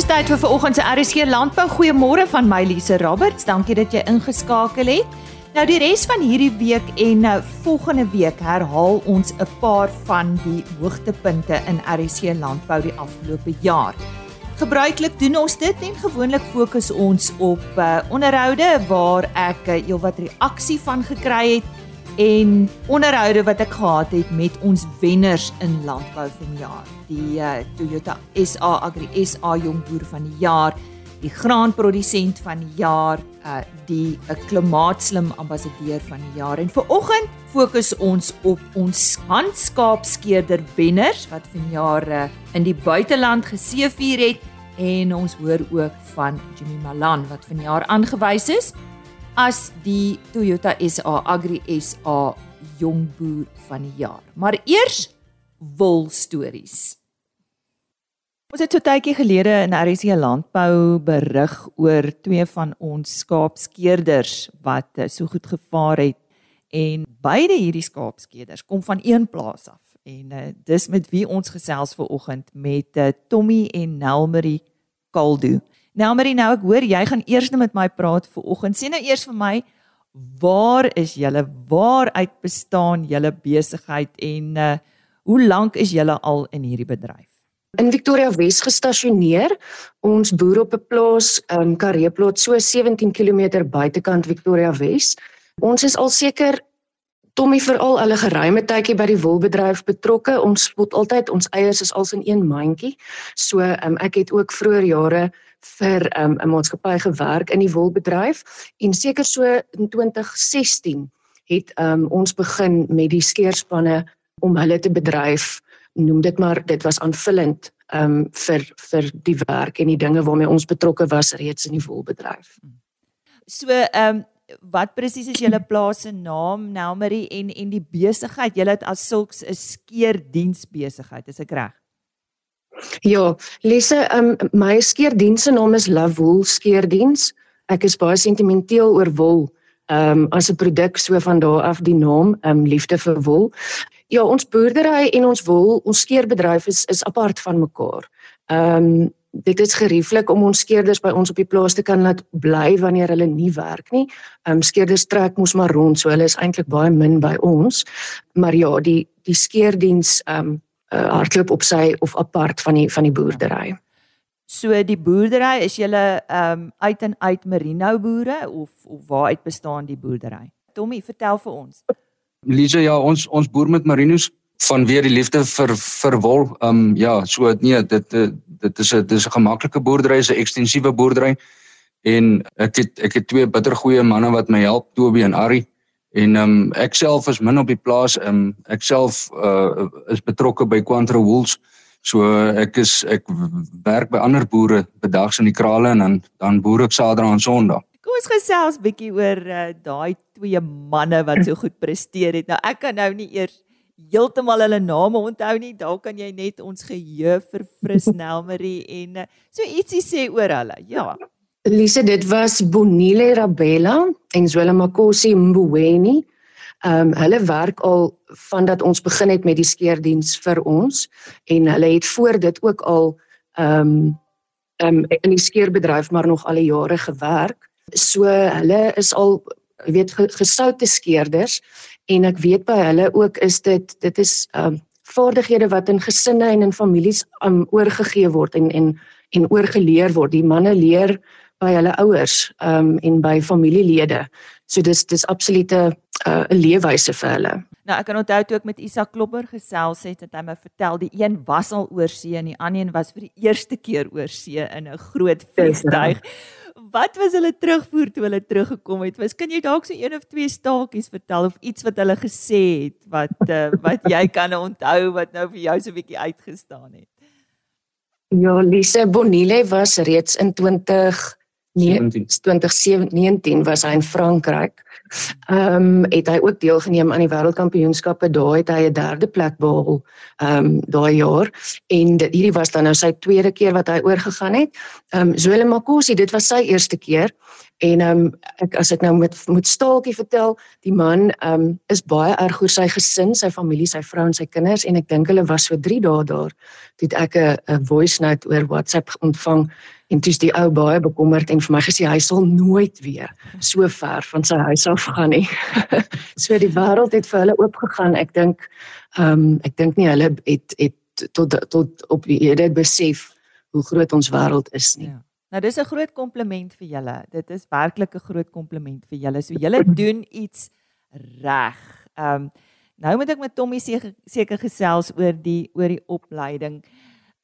Dis tyd vir vanoggend se RSC Landbou. Goeiemôre van my Lise Roberts. Dankie dat jy ingeskakel het. Nou die res van hierdie week en nou volgende week herhaal ons 'n paar van die hoogtepunte in RSC Landbou die afgelope jaar. Gebruiklik doen ons dit en gewoonlik fokus ons op uh, onderhoude waar ek uh, heelwat reaksie van gekry het en onderhoude wat ek gehad het met ons wenners in landbou vanjaar. Die uh, Toyota SA Agri SA Jong Boer van die jaar, die graanprodusent van die jaar, uh, die 'n uh, klimaatslim ambassadeur van die jaar. En vir oggend fokus ons op ons handskaapskeerder wenners wat vanjaar uh, in die buiteland geseëvier het en ons hoor ook van Jimmy Malan wat vanjaar aangewys is as die Toyota SA Agri SA Jong Boer van die jaar. Maar eers wol stories. Ons het so tydjie gelede in RSC Landbou berig oor twee van ons skaapskeerders wat eh, so goed gevaar het en beide hierdie skaapskeerders kom van een plaas af. En uh, dis met wie ons gesels ver oggend met uh, Tommy en Nelmarie Kaldo. Nou Marie, nou ek hoor jy gaan eers net met my praat vir oggend. Sê nou eers vir my, waar is julle? Waar uit bestaan julle besigheid en uh hoe lank is julle al in hierdie bedryf? In Victoria Wes gestasioneer. Ons boer op 'n plaas, um Kareeplot, so 17 km buitekant Victoria Wes. Ons is al seker Tommy veral hulle geruime tydjie by die wolbedryf betrokke. Ons spot altyd ons eiers is als in een mandjie. So um, ek het ook vroeër jare vir um, 'n maatskappy gewerk in die wolbedryf en seker so in 2016 het um, ons begin met die skeerspanne om hulle te bedryf. Noem dit maar dit was aanvullend um, vir vir die werk en die dinge waarmee ons betrokke was reeds in die wolbedryf. So ehm um wat presies is julle plaas se naam Nelmarie en en die besigheid? Julle het as sulks 'n skeerdiens besigheid is ek reg? Ja Lise um, my skeerdiens se naam is Love Wool Skeerdiens ek is baie sentimenteel oor wol um, as 'n produk so van daar af die naam um, liefde vir wol Ja ons boerdery en ons wol ons skeerbedryf is is apart van mekaar. Ehm um, dit is gerieflik om ons skeerders by ons op die plaas te kan laat bly wanneer hulle nie werk nie. Ehm um, skeerders trek mos maar rond, so hulle is eintlik baie min by ons. Maar ja, die die skeerdiens ehm um, uh, hardloop op sy of apart van die van die boerdery. So die boerdery is julle ehm um, uit en uit merino boere of of waar uit bestaan die boerdery? Tommy, vertel vir ons. Lisa, ja, ons ons boer met merinos van weer die liefde vir vir wol. Ehm um, ja, so nee, dit dit is 'n dis 'n gemaklike boerdery, 'n ekstensiewe boerdery. En ek het ek het twee bittergoeie manne wat my help, Toby en Ari. En ehm um, ek self is min op die plaas. Ehm um, ek self uh, is betrokke by Quantro Wools. So ek is ek werk by ander boere bedags in die krale en dan dan boer ek Saterdag en Sondag. Kom ons gesels bietjie oor uh, daai twee manne wat so goed presteer het. Nou ek kan nou nie eers heeltemal hulle name onthou nie. Dalk kan jy net ons geheue verfris Nelmarie en eh, so ietsie sê oor hulle. Ja. Lise, dit was Bonile Rabella en Zwela Makosi Mbuweni. Ehm um, hulle werk al vandat ons begin het met die skeerdiens vir ons en hulle het voor dit ook al ehm um, um, in die skeerbedryf maar nog al jare gewerk. So hulle is al weet gesoute skeerders en ek weet by hulle ook is dit dit is um vaardighede wat in gesinne en in families um oorgegee word en en en oorgeleer word. Die manne leer by hulle ouers um en by familielede. So dis dis absolute uh, 'n uh, leefwyse vir hulle. Nou ek kan onthou toe ek met Isak Klopper gesels het, het hy my vertel die een was al oor see en die ander een was vir die eerste keer oor see in 'n groot vliegtuig wat was hulle terugvoer toe hulle teruggekom het? Was kan jy dalk so een of twee staaltjies vertel of iets wat hulle gesê het wat uh, wat jy kan onthou wat nou vir jou so 'n bietjie uitgestaan het? Ja, Lise Bonile was reeds in 20 17. 2019 was hy in Frankryk. Ehm um, het hy ook deelgeneem aan die wêreldkampioenskappe. Daar het hy 'n derde plek behaal ehm um, daai jaar en dit, hierdie was dan nou sy tweede keer wat hy oorgegaan het. Ehm um, Zwelle Makosi, dit was sy eerste keer en ehm um, ek as ek nou met moet staaltjie vertel, die man ehm um, is baie erg oor sy gesin, sy familie, sy vrou en sy kinders en ek dink hulle was so 3 dae daar. Toe het ek 'n voice note oor WhatsApp ontvang En toe is die ou baie bekommerd en vir my gesê hy sal nooit weer so ver van sy huis af gaan nie. so die wêreld het vir hulle oopgegaan. Ek dink ehm um, ek dink nie hulle het het tot tot op die hele besef hoe groot ons wêreld is nie. Ja. Nou dis 'n groot kompliment vir julle. Dit is werklik 'n groot kompliment vir julle. So julle doen iets reg. Ehm um, nou moet ek met Tommy seker gesels oor die oor die opleiding.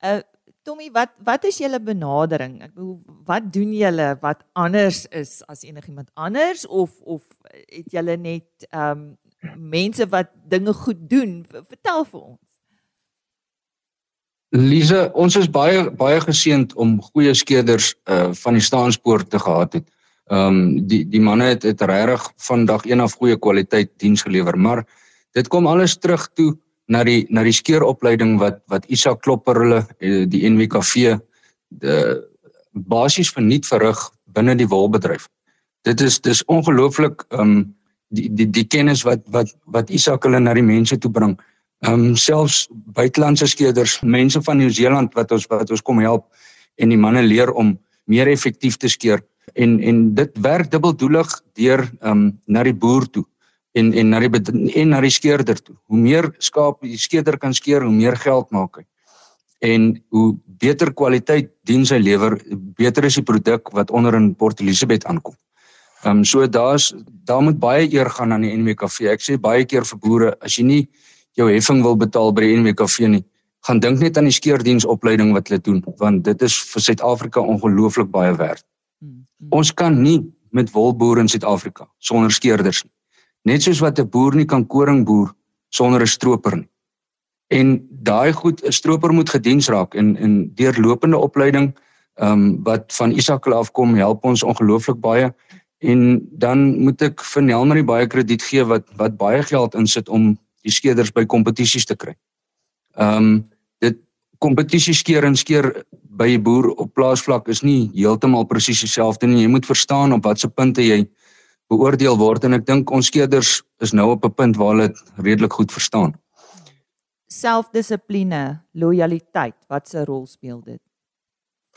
Uh Tommy, wat wat is julle benadering? Ek bedoel, wat doen julle wat anders is as enigiemand anders of of het julle net ehm um, mense wat dinge goed doen? Vertel vir ons. Lise, ons is baie baie geseënd om goeie skeerders uh van die staanspoort te gehad het. Ehm um, die die manne het het regtig van dag 1 af goeie kwaliteit diens gelewer, maar dit kom alles terug toe na die na die skeuropleiding wat wat Isak Klopper hulle eh, die NWKV de basies verniet verrig binne die wolbedryf. Dit is dis ongelooflik um die die die kennis wat wat wat Isak hulle na die mense toe bring. Um selfs buitelandse skeerders, mense van Nieu-Seeland wat ons wat ons kom help en die manne leer om meer effektief te skeer en en dit werk dubbeldoelig deur um na die boer toe en en na die en na die skeerder toe. Hoe meer skaap die skeerder kan skeer, hoe meer geld maak hy. En hoe beter kwaliteit diens hy lewer, beter is die produk wat onder in Port Elizabeth aankom. Ehm um, so daar's daar moet baie eer gaan aan die NWKV. Ek sê baie keer vir boere, as jy nie jou heffing wil betaal by die NWKV nie, gaan dink net aan die skeerdiensopleiding wat hulle doen, want dit is vir Suid-Afrika ongelooflik baie werd. Hmm, hmm. Ons kan nie met wolboere in Suid-Afrika sonder skeerders nie. Net soos wat 'n boer nie kan koring boer sonder 'n stroper nie. En daai goed 'n stroper moet gediens raak en in deurlopende opleiding ehm um, wat van Isak afkom help ons ongelooflik baie en dan moet ek vir Nelmarie baie krediet gee wat wat baie geld insit om die skeerders by kompetisies te kry. Ehm um, dit kompetisie skeer en skeer by 'n boer op plaasvlak is nie heeltemal presies dieselfde nie. Jy moet verstaan op watter punte jy beoordeel word en ek dink ons skeerders is nou op 'n punt waar hulle dit redelik goed verstaan. Selfdissipline, lojaliteit, wat 'n rol speel dit?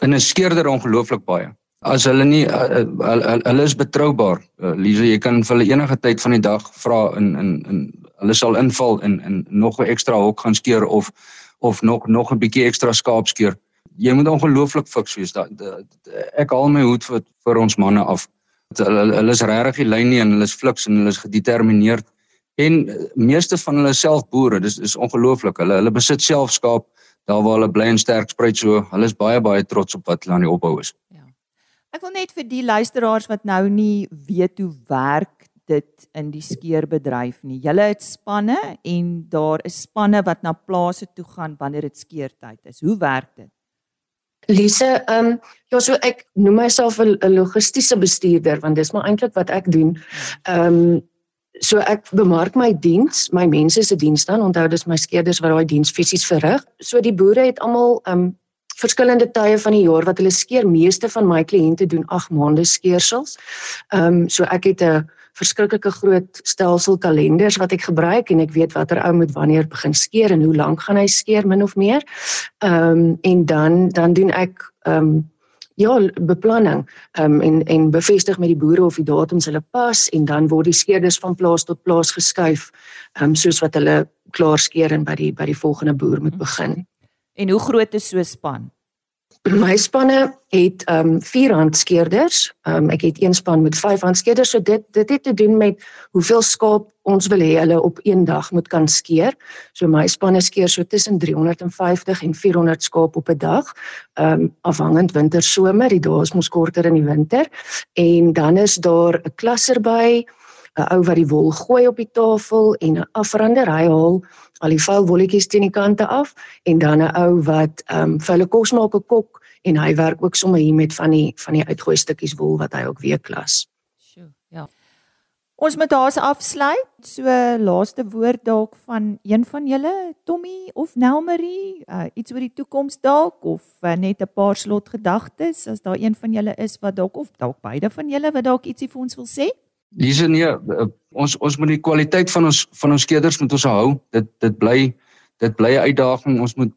In 'n skeerder ongelooflik baie. As hulle nie uh, uh, hulle is betroubaar. Uh, Lise, jy kan vir hulle enige tyd van die dag vra in in in hulle sal inval in in nog 'n ekstra hok gaan skeer of of nog nog 'n bietjie ekstra skaap skeer. Jy moet ongelooflik fiks wees. Da, da, da, ek haal my hoed vir vir ons manne af hulle hulle is regtig die lyn nie en hulle is fliks en hulle is gedetermineerd. En eh, meeste van hulle self boere dis is ongelooflik. Hulle hulle besit self skaap daar waar hulle bly en sterk spruit so hulle is baie baie trots op wat hulle aan die opbou is. Ja. Ek wil net vir die luisteraars wat nou nie weet hoe werk dit in die skeerbedryf nie. Julle het spanne en daar is spanne wat na plase toe gaan wanneer dit skeertyd is. Hoe werk dit Lise, ehm um, ja, so ek noem myself 'n logistiese bestuurder want dis maar eintlik wat ek doen. Ehm um, so ek bemark my diens, my mense se diens dan. Onthou dis my skeerders wat daai diens fisies verrig. So die boere het almal ehm um, verskillende tye van die jaar wat hulle skeer. Meeste van my kliënte doen 8 maande skeersels. Ehm um, so ek het 'n verskriklike groot stelsel kalenders wat ek gebruik en ek weet watter ou moet wanneer begin skeer en hoe lank gaan hy skeer min of meer. Ehm um, en dan dan doen ek ehm um, ja, beplanning ehm um, en en bevestig met die boere of die datums hulle pas en dan word die skeerders van plaas tot plaas geskuif ehm um, soos wat hulle klaar skeer en by die by die volgende boer moet begin. En hoe groot is so 'n span? my spanne het ehm um, vier handskeerders. Ehm um, ek het een span met vyf handskeerders. So dit dit het te doen met hoeveel skaap ons wil hê hulle op een dag moet kan skeer. So my spanne skeer so tussen 350 en 400 skaap op 'n dag. Ehm um, afhangend winter somer, die dae is mos korter in die winter. En dan is daar 'n klasser by 'n ou wat die wol gooi op die tafel en 'n afrander hy haal al die vuil wolletjies teen die kante af en dan 'n ou wat ehm um, vir hulle kos maak 'n kok en hy werk ook sommer hier met van die van die uitgooi stukkies wol wat hy ook weer klas. Sjoe, ja. Ons moet daar afsluit. So laaste woord dalk van een van julle, Tommy of Nelmarie, uh, iets oor die toekoms dalk of uh, net 'n paar slot gedagtes as daar een van julle is wat dalk of dalk beide van julle wat dalk ietsie vir ons wil sê. Dis nee, uh, ons ons moet die kwaliteit van ons van ons skeders moet ons hou. Dit dit bly dit bly 'n uitdaging. Ons moet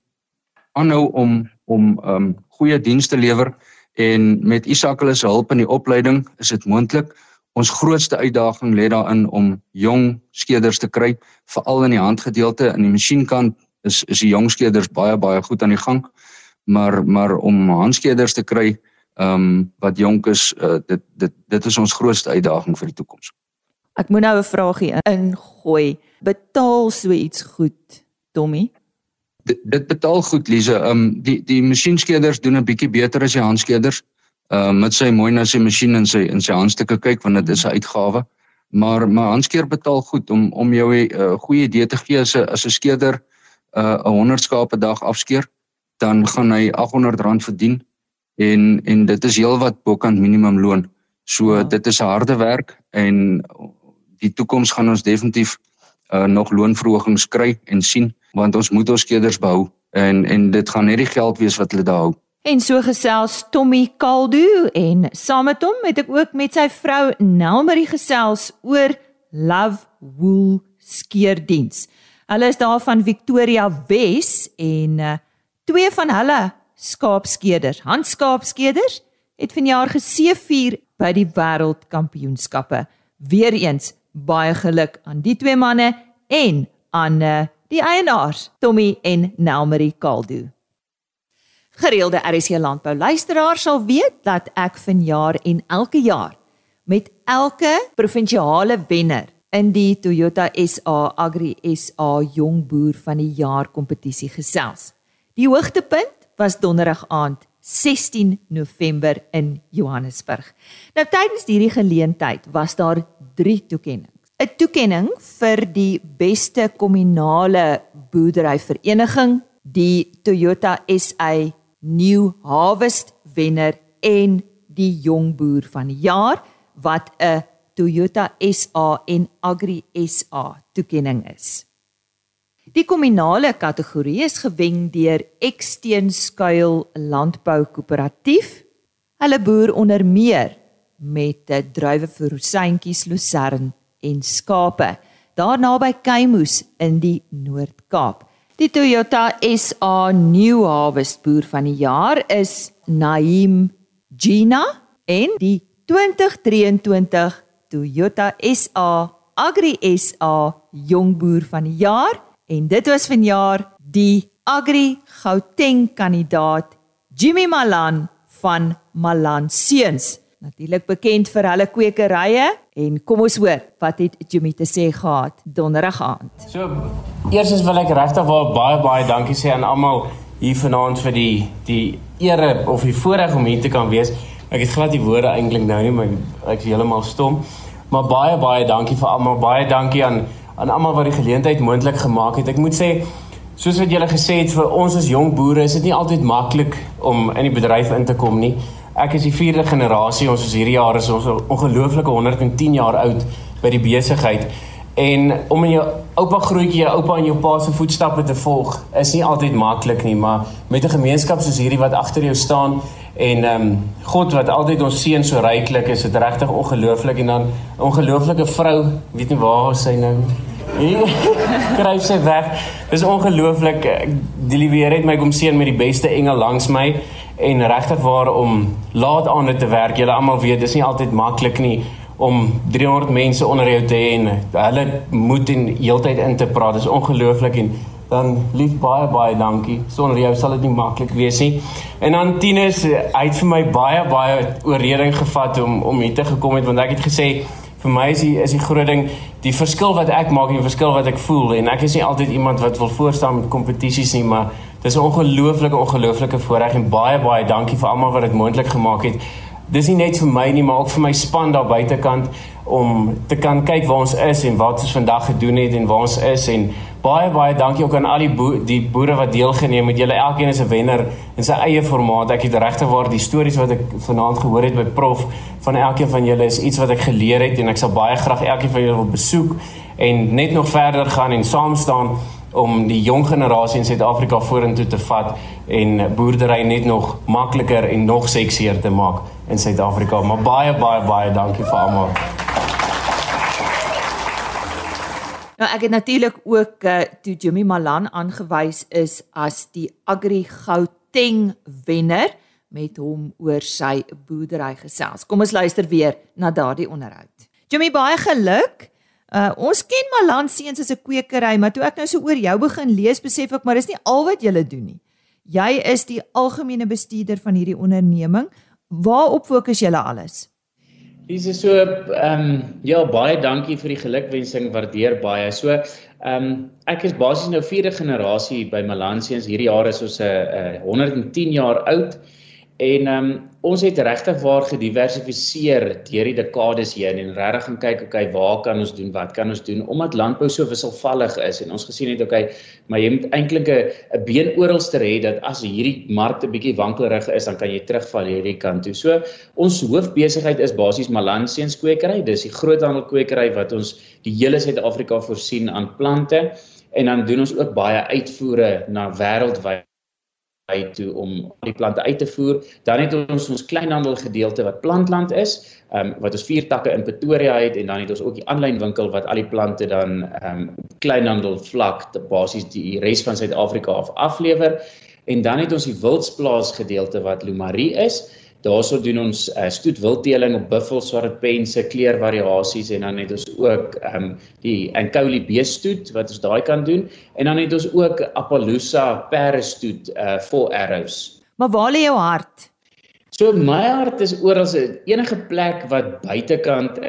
aanhou om om um goeie dienste lewer en met Isak hulle se hulp in die opleiding is dit moontlik Ons grootste uitdaging lê daarin om jong skeders te kry, veral in die handgedeelte en die masjienkant is is die jong skeders baie baie goed aan die gang. Maar maar om handskeders te kry, ehm um, wat jonk is, uh, dit dit dit is ons grootste uitdaging vir die toekoms. Ek moet nou 'n vragie ingooi. Betaal so iets goed, Tommy? Dit, dit betaal goed, Lize. Ehm um, die die masjienskeders doen 'n bietjie beter as die handskeders uh met sy mooi na sy masjien en sy in sy handstukke kyk want dit is 'n uitgawe. Maar maar Hanskeer betaal goed om om jou 'n uh, goeie idee te gee as 'n as 'n skeder uh 'n 100 skape dag afskeer, dan gaan hy R800 verdien en en dit is heelwat bokant minimum loon. So ja. dit is harde werk en die toekoms gaan ons definitief uh nog loonverhogings kry en sien want ons moet ons skeders behou en en dit gaan net die geld wees wat hulle daar hou. En so gesels Tommy Kaldu en saam met hom het ek ook met sy vrou Nelmarie gesels oor Love Wool skeerdiens. Hulle is daar van Victoria Wes en uh, twee van hulle skaapskeerders, handskaapskeerders, het vanjaar geseëvier by die wêreldkampioenskappe. Weereens baie geluk aan die twee manne en aan uh, die eienaars Tommy en Nelmarie Kaldu. Gereelde RC landbou luisteraars sal weet dat ek vanjaar en elke jaar met elke provinsiale wenner in die Toyota SA Agri SA Jong Boer van die Jaar kompetisie gesels. Die hoogtepunt was donderdag aand 16 November in Johannesburg. Nou tydens hierdie geleentheid was daar 3 toekenninge. 'n Toekenning vir die beste kominale boerderyvereniging, die Toyota SA New Harvest wenner en die jong boer van die jaar wat 'n Toyota SA en Agri SA toekenning is. Die kominale kategorie is gewen deur Eksteenskuil Landbou Koöperatief. Hulle boer onder meer met druiwe vir rosientjies, lucern en skape daar naby Keimoes in die Noord-Kaap. Die Toyota SA New Harvest boer van die jaar is Naim Gina en die 2023 Toyota SA Agri SA Jong Boer van die jaar en dit was vanjaar die Agri Gauteng kandidaat Jimmy Malan van Malan Seuns natuurlik bekend vir hulle kwekerye en kom ons hoor wat het Jimmy te sê gehad donderdag aand. So eerstens wil ek regtig baie baie dankie sê aan almal hier vanaand vir die die ere of die voorreg om hier te kan wees. Ek het glad die woorde eintlik nou nie, maar ek is heeltemal stom. Maar baie baie dankie vir almal. Baie dankie aan aan almal wat die geleentheid moontlik gemaak het. Ek moet sê soos wat julle gesê het vir ons as jong boere is dit nie altyd maklik om in die bedryf in te kom nie. Ek is die vierde generasie. Ons is hierdie jaar is ons ongelooflike 110 jaar oud by die besigheid. En om in jou oupa grootjie, jou oupa en jou pa se voetstappe te volg, is nie altyd maklik nie, maar met 'n gemeenskap soos hierdie wat agter jou staan en ehm um, God wat altyd ons seën so ryklik is, dit regtig ongelooflik en dan ongelooflike vrou, weet nie waar sy nou kryf sy weg. Dis ongelooflik. Die liewe het my kom seën met die beste engel langs my en regtig waar om laat aan te werk. Julle almal weet dis nie altyd maklik nie om 300 mense onder jou te hê en hulle moet in heeltyd in te praat. Dis ongelooflik en dan lief baie baie dankie. Sonder jou sal dit nie maklik wees nie. En dan Tinus, hy het vir my baie baie oorreding gevat om om hier te gekom het want ek het gesê vir my is die is die groot ding die verskil wat ek maak en die verskil wat ek voel en ek is nie altyd iemand wat wil voorstaan met kompetisies nie maar dis 'n ongelooflike ongelooflike voorreg en baie baie dankie vir almal wat dit moontlik gemaak het dis nie net vir my nie, maar ook vir my span daar buitekant om te kan kyk waar ons is en wat ons vandag gedoen het en waar ons is en baie baie dankie ook aan al die boe, die boere wat deelgeneem het. Julle elkeen is 'n wenner in sy eie formaat. Ek het regtig waar die stories wat ek vanaand gehoor het by prof van elkeen van julle is iets wat ek geleer het en ek sal baie graag elkeen van julle wil besoek en net nog verder gaan en saam staan om die jong generasie in Suid-Afrika vorentoe te vat en boerdery net nog makliker en nog seksier te maak in Suid-Afrika. Maar baie baie baie dankie vir almal. Nou ek het natuurlik ook uh, toe Jimmy Malan aangewys is as die Agri Gauteng wenner met hom oor sy boerdery gesels. Kom ons luister weer na daardie onderhoud. Jimmy baie geluk. Uh, ons ken Malan seuns as 'n kwekery, maar toe ek nou so oor jou begin lees, besef ek maar dis nie al wat jy doen nie. Jy is die algemene bestuurder van hierdie onderneming. Waarop fokus julle alles? Dis so ehm um, ja baie dankie vir die gelukwensing waardeer baie. So ehm um, ek is basies nou vierde generasie by Malansians. Hierdie jaar is ons 'n uh, uh, 110 jaar oud. En ehm um, ons het regtig waar gediversifiseer deur die dekades heen en regtig gaan kyk okay waar kan ons doen wat kan ons doen omdat landbou so wisselvallig is en ons gesien het okay maar jy moet eintlik 'n been oralste hê dat as hierdie markte bietjie wankelrig is dan kan jy terugval hierdie kant toe. So ons hoofbesigheid is basies Malansiens kwekery. Dis die groothandel kwekery wat ons die hele Suid-Afrika voorsien aan plante en dan doen ons ook baie uitvoere na wêreldwyd uit toe om die plante uit te voer. Dan het ons ons kleinhandel gedeelte wat plantland is, ehm um, wat ons vier takke in Pretoria het en dan het ons ook die aanlyn winkel wat al die plante dan ehm um, kleinhandel vlak te basies die res van Suid-Afrika af aflewer. En dan het ons die wildsplaas gedeelte wat Lumarie is Daarso doen ons uh, stoet wildteeling op buffels, swartpense, kleurvariasies en dan het ons ook ehm um, die Ankoli beestoet wat ons daai kan doen en dan het ons ook Appaloosa perde stoet uh vol arrows. Maar waar lê jou hart? So my hart is oral enige plek wat buitekant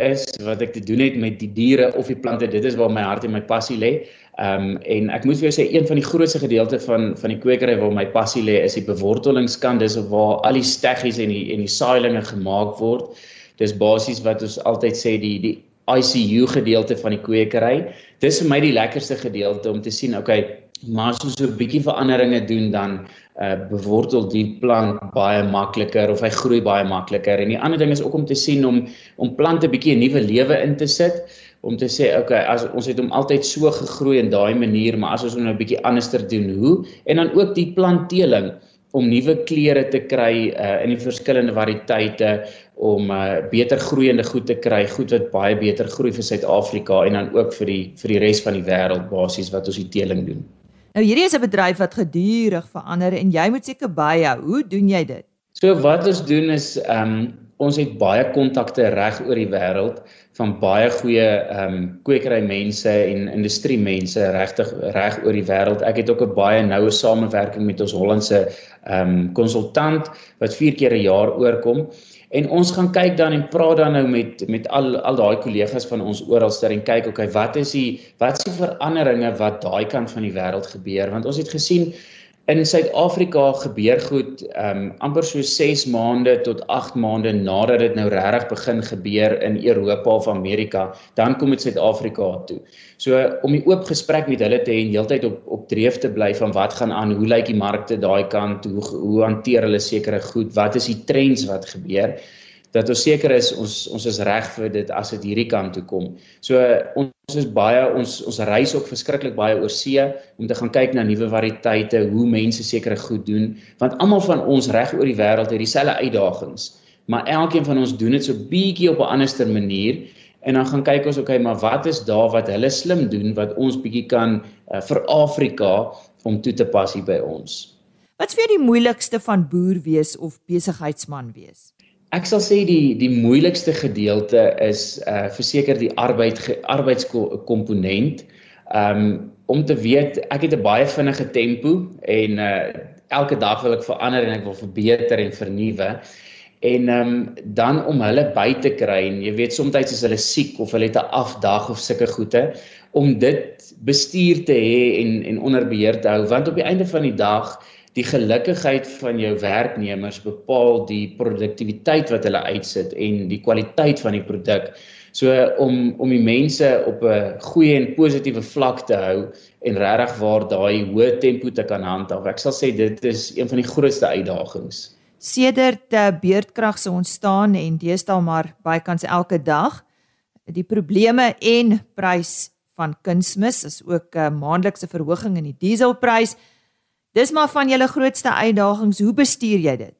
is wat ek te doen het met die diere of die plante, dit is waar my hart en my passie lê. Ehm um, en ek moet vir jou sê een van die grootste gedeelte van van die kwekery waar my passie lê is die bewortelingskant, dis waar al die steggies en die en die saailinge gemaak word. Dis basies wat ons altyd sê die die ICU gedeelte van die kwekery. Dis vir my die lekkerste gedeelte om te sien, okay, maar as ons so 'n bietjie veranderinge doen dan uh bewortel die plant baie makliker of hy groei baie makliker. En die ander ding is ook om te sien om om plante bietjie 'n nuwe lewe in te sit om te sê okay as ons het hom altyd so gegroei in daai manier maar as ons hom nou 'n bietjie anderster doen hoe en dan ook die planteling om nuwe kleure te kry uh, in die verskillende variëteite om uh, beter groeiende goed te kry goed wat baie beter groei vir Suid-Afrika en dan ook vir die vir die res van die wêreld basies wat ons die teeling doen. Nou hierdie is 'n bedryf wat gedurig verander en jy moet seker byhou. Hoe doen jy dit? So wat ons doen is ehm um, ons het baie kontakte reg oor die wêreld van baie goeie ehm um, kwekery mense en industrie mense regtig reg oor die wêreld. Ek het ook 'n baie noue samewerking met ons Hollandse ehm um, konsultant wat 4 keer 'n jaar oorkom. En ons gaan kyk dan en praat dan nou met met al al daai kollegas van ons oralster en kyk okay wat is die wat is die veranderinge wat daai kant van die wêreld gebeur want ons het gesien In Suid-Afrika gebeur goed um amper so 6 maande tot 8 maande nadat dit nou regtig begin gebeur in Europa of Amerika, dan kom dit Suid-Afrika toe. So om 'n oop gesprek met hulle te hê en heeltyd op op dreef te bly van wat gaan aan, hoe lyk die markte daai kant, hoe hoe hanteer hulle sekere goed, wat is die trends wat gebeur? Dat ons seker is ons ons is reg vir dit as dit hierdie kant toe kom. So ons is baie ons ons reis ook verskriklik baie oor see om te gaan kyk na nuwe variëteite, hoe mense sekere goed doen, want almal van ons reg oor die wêreld het dieselfde uitdagings, maar elkeen van ons doen dit so bietjie op 'n anderster manier en dan gaan kyk ons okay, maar wat is daar wat hulle slim doen wat ons bietjie kan uh, vir Afrika om toe te pas hier by ons. Wat is vir die moeilikste van boer wees of besigheidsman wees? Ek sal sê die die moeilikste gedeelte is uh verseker die arbeid arbeidskomponent. Um om te weet ek het 'n baie vinnige tempo en uh elke dag wil ek verander en ek wil verbeter en vernuwe. En um dan om hulle by te kry en jy weet soms is hulle siek of hulle het 'n afdag of sulke goede om dit bestuur te hê en en onder beheer te hou want op die einde van die dag die gelukigheid van jou werknemers bepaal die produktiwiteit wat hulle uitsit en die kwaliteit van die produk. So om om die mense op 'n goeie en positiewe vlak te hou en regtig waar daai hoë tempo te kan handhaaf. Ek sal sê dit is een van die grootste uitdagings. Sedert uh, beurtkrag se ontstaan en deesdae maar bykans elke dag die probleme en prys van kunsmis is ook 'n uh, maandelikse verhoging in die dieselprys. Dis maar van julle grootste uitdagings. Hoe bestuur jy dit?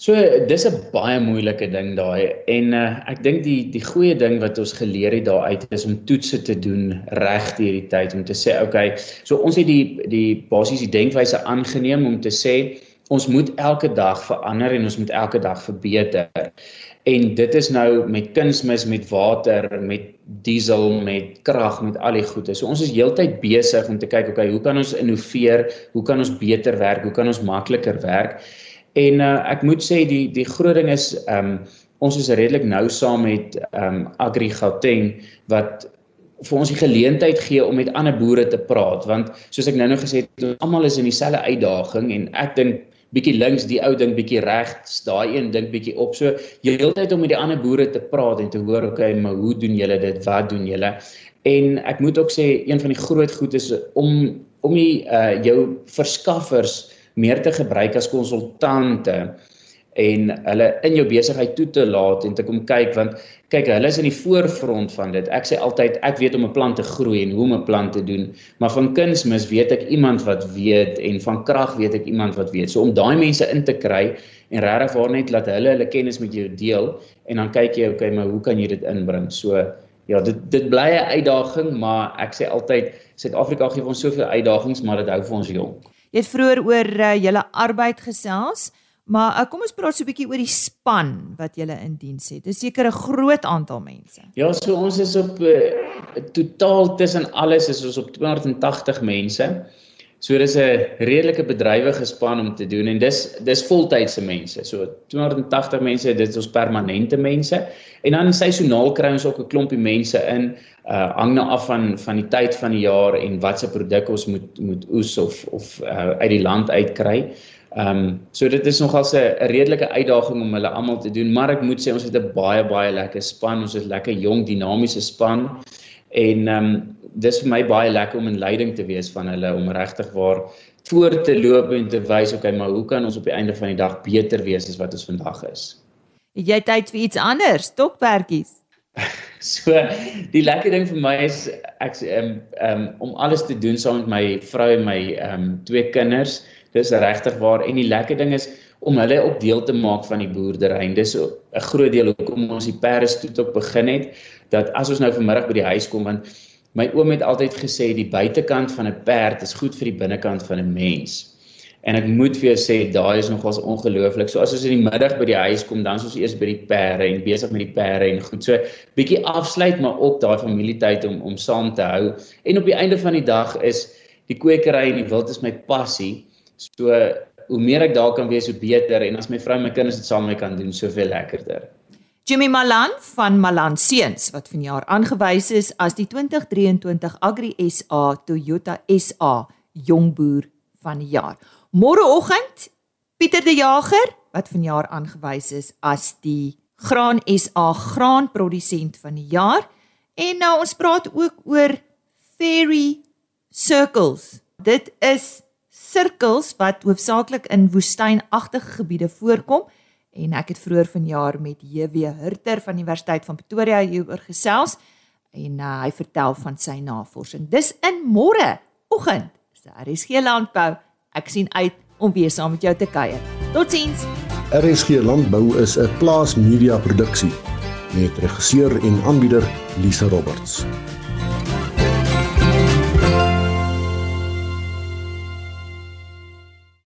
So dis 'n baie moeilike ding daai en uh, ek dink die die goeie ding wat ons geleer het daaruit is om toetse te doen reg hierdie tyd om te sê okay, so ons het die die basiese denkwyse aangeneem om te sê ons moet elke dag verander en ons moet elke dag verbeter. En dit is nou met kunsmis, met water, met diesel, met krag, met al die goede. So ons is heeltyd besig om te kyk okay, hoe kan ons innoveer? Hoe kan ons beter werk? Hoe kan ons makliker werk? En uh, ek moet sê die die groot ding is ehm um, ons is redelik nou saam met ehm um, Agri Gauteng wat vir ons die geleentheid gee om met ander boere te praat want soos ek nou-nou gesê het almal is in dieselfde uitdaging en ek dink bietjie links die ou ding bietjie regs daai een dink bietjie op. So heeltyd om met die ander boere te praat en te hoor okay maar hoe doen julle dit? Wat doen julle? En ek moet ook sê een van die groot goed is om om die uh, jou verskaffers meer te gebruik as konsultante en hulle in jou besigheid toe te laat en te kom kyk want kyk hulle is in die voorfront van dit. Ek sê altyd ek weet om 'n plant te groei en hoe om 'n plant te doen, maar van kunsmis weet ek iemand wat weet en van krag weet ek iemand wat weet. So om daai mense in te kry en regtig waar net laat hulle hulle kennis met jou deel en dan kyk jy okay, maar hoe kan jy dit inbring? So ja, dit dit bly 'n uitdaging, maar ek sê altyd Suid-Afrika gee ons soveel uitdagings, maar dit hou vir ons jonk. Jy het vroeër oor uh, julle arbeid gesels, maar uh, kom ons praat so 'n bietjie oor die span wat julle in diens het. Dis seker 'n groot aantal mense. Ja, so ons is op uh, totaal tussen alles is ons op 280 mense. So dis 'n redelike bedrywige span om te doen en dis dis voltydse mense. So 280 mense, dit is ons permanente mense. En dan seisoonaal kry ons ook 'n klompie mense in. Uh hang nou af van van die tyd van die jaar en watse produk ons moet moet oes of of uh uit die land uitkry. Ehm um, so dit is nogal 'n redelike uitdaging om hulle almal te doen, maar ek moet sê ons het 'n baie baie lekker span. Ons is lekker jong, dinamiese span. En ehm um, dis vir my baie lekker om in leiding te wees van hulle om regtig waar voor te loop en te wys okay maar hoe kan ons op die einde van die dag beter wees as wat ons vandag is. Jy tyd vir iets anders, stokperdjies? so die lekker ding vir my is ek um, um, om alles te doen saam met my vrou en my um, twee kinders. Dis regtig waar en die lekker ding is om hulle ook deel te maak van die boerdery. Dis 'n groot deel hoekom ons die perde stoet op begin het dat as ons nou vanmiddag by die huis kom want My oom het altyd gesê die buitekant van 'n perd is goed vir die binnekant van 'n mens. En ek moet vir jou sê daai is nogals ongelooflik. So as ons in die middag by die huis kom, dan is ons eers by die perde en besig met die perde en goed. So bietjie afsluit maar op daai familietyd om om saam te hou. En op die einde van die dag is die kwekery en die wild is my passie. So hoe meer ek daar kan wees, hoe beter en as my vrou en my kinders dit saam met my kan doen, soveel lekkerder. Jimmy Malan van Malan Seuns wat vanjaar aangewys is as die 2023 Agri SA Toyota SA Jongboer van die jaar. Môreoggend Pieter De Jager wat vanjaar aangewys is as die Graan SA graanprodusent van die jaar. En nou ons praat ook oor Fairy Circles. Dit is sirkels wat hoofsaaklik in woestynagtige gebiede voorkom en ek het vroeër vanjaar met JW Hurter van Universiteit van Pretoria hieroor gesels en uh, hy vertel van sy navorsing. Dis in môre oggend. Daar is geen landbou. Ek sien uit om weer saam met jou te kuier. Totsiens. RSG Landbou is 'n plaas media produksie met regisseur en aanbieder Lisa Roberts.